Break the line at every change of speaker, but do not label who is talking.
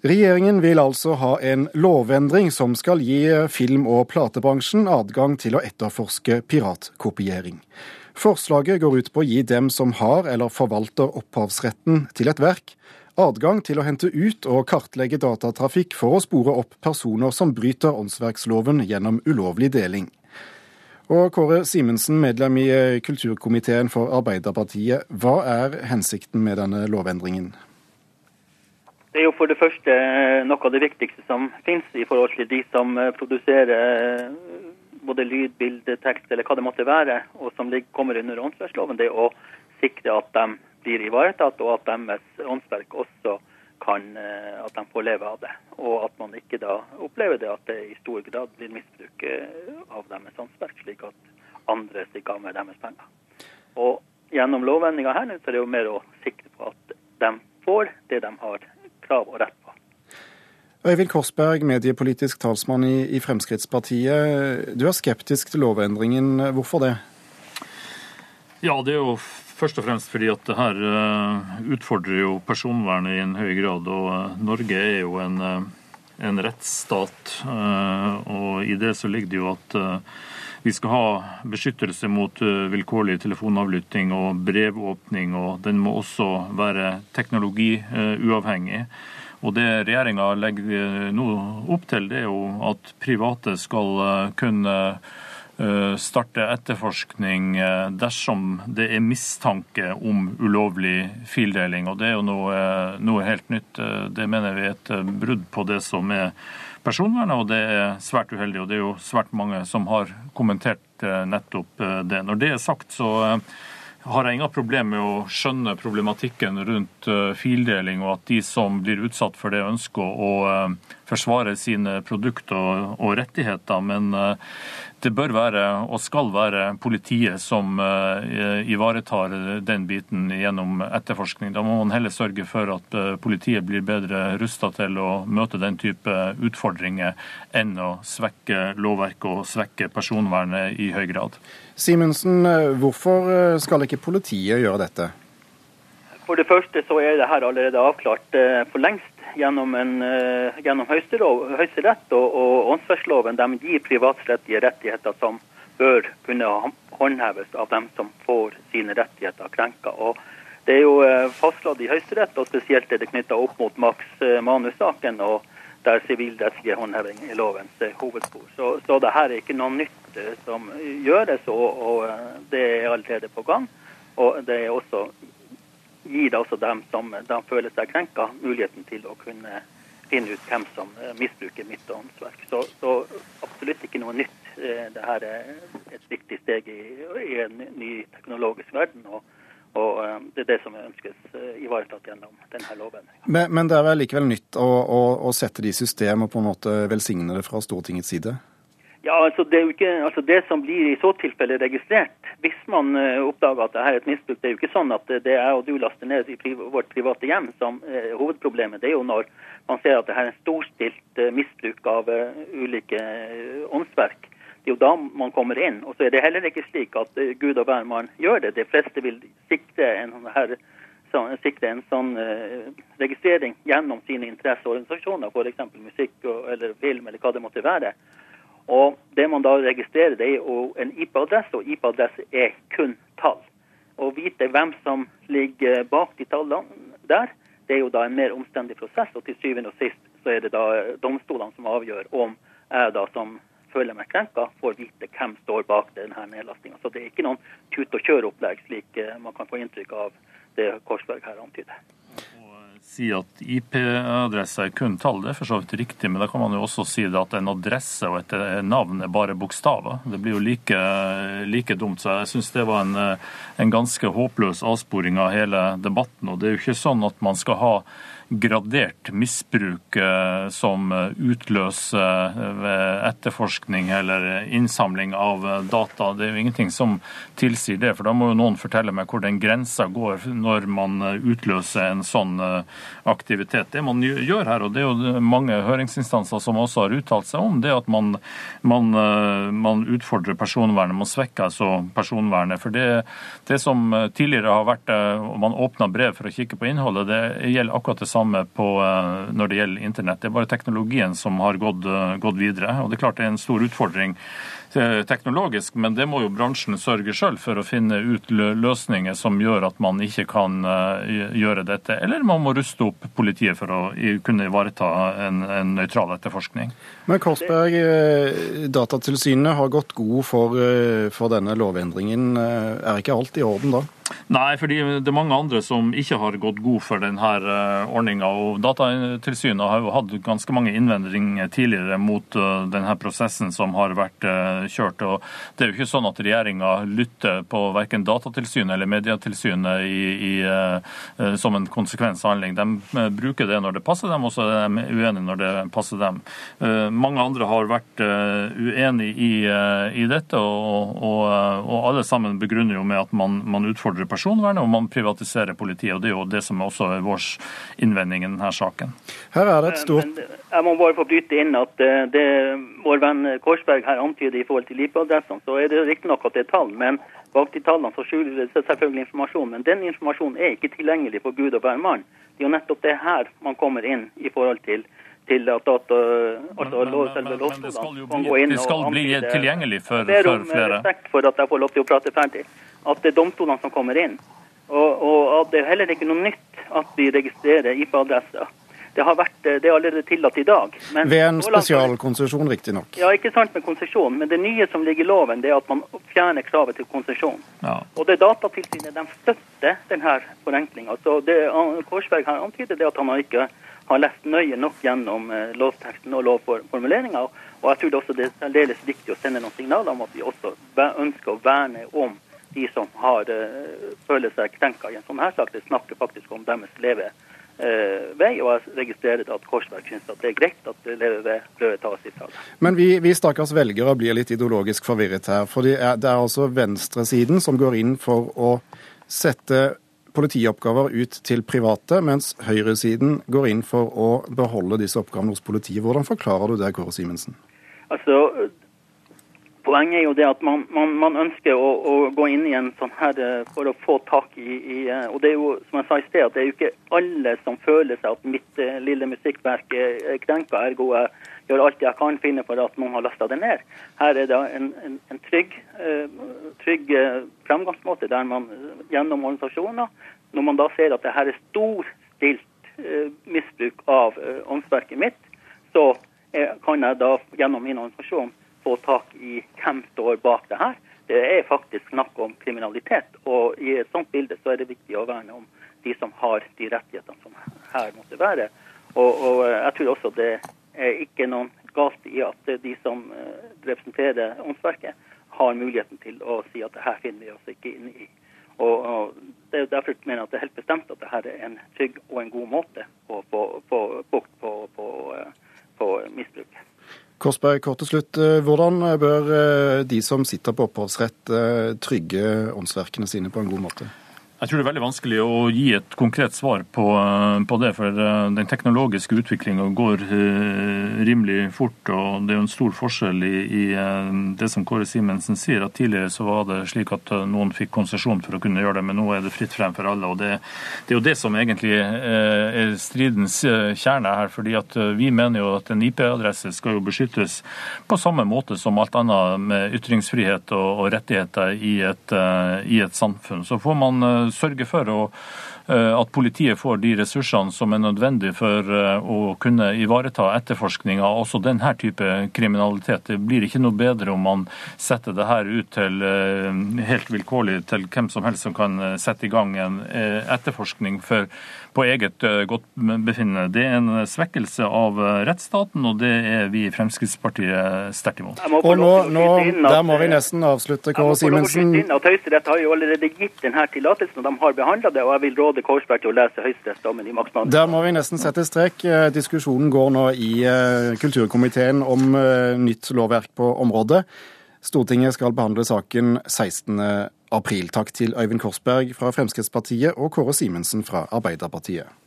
Regjeringen vil altså ha en lovendring som skal gi film- og platebransjen adgang til å etterforske piratkopiering. Forslaget går ut på å gi dem som har eller forvalter opphavsretten til et verk, adgang til å hente ut og kartlegge datatrafikk for å spore opp personer som bryter åndsverksloven gjennom ulovlig deling. Og Kåre Simensen, medlem i kulturkomiteen for Arbeiderpartiet. Hva er hensikten med denne lovendringen?
Det er jo for det første noe av det viktigste som finnes i forhold til de som eh, produserer eh, både lyd, bilde, tekst eller hva det måtte være, og som kommer under åndsverksloven. Det er å sikre at de blir ivaretatt, og at deres åndsverk også kan eh, at de får leve av det. Og at man ikke da opplever det at det i stor grad blir misbruk av deres åndsverk, slik at andre stikker av med deres penger. Og gjennom lovendringa her så er det jo mer å sikre på at de får det de har og rett på.
Øyvind Korsberg, mediepolitisk talsmann i, i Fremskrittspartiet. Du er skeptisk til lovendringen. Hvorfor det?
Ja, det er jo først og fremst fordi at det her eh, utfordrer jo personvernet i en høy grad. Og eh, Norge er jo en, eh, en rettsstat, og i det så ligger det jo at vi skal ha beskyttelse mot vilkårlig telefonavlytting og brevåpning, og den må også være teknologiuavhengig. Og Det regjeringa legger nå opp til, det er jo at private skal kunne starte etterforskning dersom det er mistanke om ulovlig fildeling. Og Det er jo noe, noe helt nytt. Det mener vi er et brudd på det som er personvernet, og det er svært uheldig. Og det er jo svært mange som har kommentert eh, nettopp eh, det. Når det er sagt, så eh, har jeg ingen problemer med å skjønne problematikken rundt fildeling, og at de som blir utsatt for det, ønsker å forsvare sine produkter og rettigheter. Men det bør være og skal være politiet som eh, ivaretar den biten gjennom etterforskning. Da må man heller sørge for at eh, politiet blir bedre rusta til å møte den type utfordringer, enn å svekke lovverket og svekke personvernet i høy grad.
Simensen, hvorfor skal ikke politiet gjøre dette?
For det første så er det her allerede avklart eh, for lengst gjennom, en, uh, gjennom Høyesterett og, og åndsverksloven. De gir privatrettige rettigheter som bør kunne håndheves av dem som får sine rettigheter krenka. Og det er jo uh, fastslått i Høyesterett, og spesielt er det knytta opp mot Max uh, Manus-saken. og der sivilrettslige håndheving er lovens hovedspor. Så, så det her er ikke noe nytt som gjøres, og, og det er allerede på gang. Og det er også gir også dem som de føler seg krenka, muligheten til å kunne finne ut hvem som eh, misbruker mitt åndsverk. Så, så, absolutt ikke noe nytt. Det Dette er et viktig steg i, i en ny teknologisk verden. og, og eh, Det er det som ønskes ivaretatt gjennom denne loven.
Men, men det er vel likevel nytt å, å, å sette det i system og på en måte velsigne det fra Stortingets side?
Ja, altså det, ikke, altså det, som blir i så tilfelle registrert, hvis man uh, oppdager at det her er et misbruk, det er jo ikke sånn at det er og du laster ned i vårt private hjem som uh, hovedproblemet. Det er jo når man ser at det her er en storstilt uh, misbruk av ulike åndsverk. Det er jo da man kommer inn. Og så er det heller ikke slik at gud og hvermann gjør det. De fleste vil sikre en, her, sånn, sikre en sånn registrering gjennom sine interesseorganisasjoner, f.eks. musikk og, eller film eller hva det måtte være. Og Det man da registrerer, det er en IP-adresse, og IP-adresse er kun tall. Å vite hvem som ligger bak de tallene der, det er jo da en mer omstendig prosess. Og til syvende og sist så er det da domstolene som avgjør om jeg da som føler meg krenka, får vite hvem står bak denne nedlastinga. Så det er ikke noen tut og kjør-opplegg, slik eh, man kan få inntrykk av det Korsberg her antyder
si at IP-adresse er kun tall, det er for så vidt riktig, men da kan man jo også si at en adresse og et navn er bare bokstaver. Det blir jo like, like dumt. Så jeg syns det var en, en ganske håpløs avsporing av hele debatten. Og det er jo ikke sånn at man skal ha gradert misbruk eh, som utløser etterforskning eller innsamling av data. Det er jo ingenting som tilsier det, for da må jo noen fortelle meg hvor den grensa går når man utløser en sånn eh, aktivitet. Det man gjør her, og det er jo mange høringsinstanser som også har uttalt seg om, det at man, man, eh, man utfordrer personvernet, man svekker altså personvernet. For det, det som tidligere har vært, man åpna brev for å kikke på innholdet, det gjelder akkurat det samme samme på, når det gjelder internett. Det er bare teknologien som har gått, gått videre. og det er klart det er en stor utfordring teknologisk, men det må jo bransjen sørge sjøl for å finne ut løsninger som gjør at man ikke kan eh, gjøre dette. Eller man må ruste opp politiet for å kunne ivareta en, en nøytral etterforskning.
Men Korsberg, eh, Datatilsynet har gått god for, eh, for denne lovendringen. Er ikke alt i orden da?
Nei, fordi det er mange andre som ikke har gått god for denne eh, ordninga. Datatilsynet har jo hatt ganske mange innvendinger tidligere mot eh, denne prosessen som har vært eh, kjørt. og Det er jo ikke sånn at regjeringa lytter på verken Datatilsynet eller Medietilsynet i, i, som en konsekvenshandling. De bruker det når det passer dem, og så er de uenige når det passer dem. Mange andre har vært uenige i, i dette, og, og, og, alle sammen begrunner jo med at man, man utfordrer personvernet, og man privatiserer politiet. og Det er jo det som også er vår innvending i denne saken.
Her er det et stort...
Jeg må bare få bryte inn at eh, det vår venn Korsberg her antyder i forhold til IP-adressene, så er det riktignok at det er tall. men Bak de tallene så skjuler det seg selvfølgelig informasjon, men den informasjonen er ikke tilgjengelig for Gud og hver mann. Det er jo nettopp det her man kommer inn i forhold til til at data, altså men, men, selve det
skal jo bli,
det
skal bli tilgjengelig for, for flere. Ber
om respekt for at jeg får lov til å prate ferdig at det er domstolene som kommer inn. Og, og at det er heller ikke noe nytt at vi registrerer IP-adresser. Det har vært, det er allerede tillatt i dag.
Men Ved en spesialkonsesjon, riktignok?
Ja, ikke sant med konsesjon. Men det nye som ligger i loven, det er at man fjerner kravet til konsesjon. Ja. Og det Datatilsynet de støtter denne forenklinga. Korsberg har antydet, det at han ikke har lest nøye nok gjennom eh, lovteksten og lovformuleringa. Og jeg tror det også det er særdeles viktig å sende noen signaler om at vi også ønsker å verne om de som har, uh, føler seg krenka i en sånn her sak. Det snakker faktisk om deres levevei. Uh, og jeg registrerer at Korsberg syns at det er greit at levebrødet tas ifra dem.
Men vi, vi stakkars velgere blir litt ideologisk forvirret her. For det er, det er altså venstresiden som går inn for å sette politioppgaver ut til private, mens høyresiden går inn for å beholde disse oppgavene hos politiet. Hvordan forklarer du det, Kåre Simensen?
Altså, Poenget er jo det at man, man, man ønsker å, å, gå inn i en sånn her eh, for å få tak i, i, eh, Og det er jo som jeg sa i sted, at det er jo ikke alle som føler seg at mitt uh, lille musikkverk er krenka. Ergo jeg gjør alt jeg kan finne for at noen har lasta det ned. Her er det en, en, en trygg, trygg fremgangsmåte der man gjennom organisasjoner, når man da ser at det her er storstilt misbruk av åndsverket mitt, så kan jeg da gjennom min organisasjon få tak i hvem står bak det her. Det er faktisk snakk om kriminalitet. Og i et sånt bilde så er det viktig å verne om de som har de rettighetene som her måtte være. Og, og jeg tror også det er ikke noen galt i at de som eh, representerer åndsverket, har muligheten til å si at det her finner vi oss ikke inn i. Og, og det er Derfor jeg at det er helt bestemt at dette er en trygg og en god måte å få bukt på, på, på, på misbruket.
Korsberg, kort til slutt. Eh, hvordan bør eh, de som sitter på opphavsrett, eh, trygge åndsverkene sine på en god måte?
Jeg tror det er veldig vanskelig å gi et konkret svar på, på det. For eh, den teknologiske utviklinga går uh, rimelig fort. Og det er jo en stor forskjell i, i det som Kåre Simensen sier. at Tidligere så var det slik at noen fikk konsesjon for å kunne gjøre det, men nå er det fritt frem for alle. og Det, det er jo det som egentlig er stridens kjerne her. fordi at Vi mener jo at en IP-adresse skal jo beskyttes på samme måte som alt annet med ytringsfrihet og, og rettigheter i et, i et samfunn. Så får man sørge for å, at politiet får de ressursene som er nødvendige for eh, å kunne ivareta etterforskning av også denne type kriminalitet. Det blir ikke noe bedre om man setter det her ut til eh, helt vilkårlig til hvem som helst som kan sette i gang en etterforskning for på eget eh, godt befinnende. Det er en svekkelse av eh, rettsstaten, og det er vi i Fremskrittspartiet sterkt imot.
Og nå, nå Der må vi nesten avslutte, Kåre Simensen.
Høyesterett har jo allerede gitt denne tillatelsen, og de har behandla det. og Jeg vil råde Korsberg til å lese høyesterettsdommen i maksmann.
Der må vi nesten sette strek. Eh, diskusjonen går nå i kulturkomiteen om nytt lovverk på området. Stortinget skal behandle saken 16. april. Takk til Øyvind Korsberg fra Fremskrittspartiet og Kåre Simensen fra Arbeiderpartiet.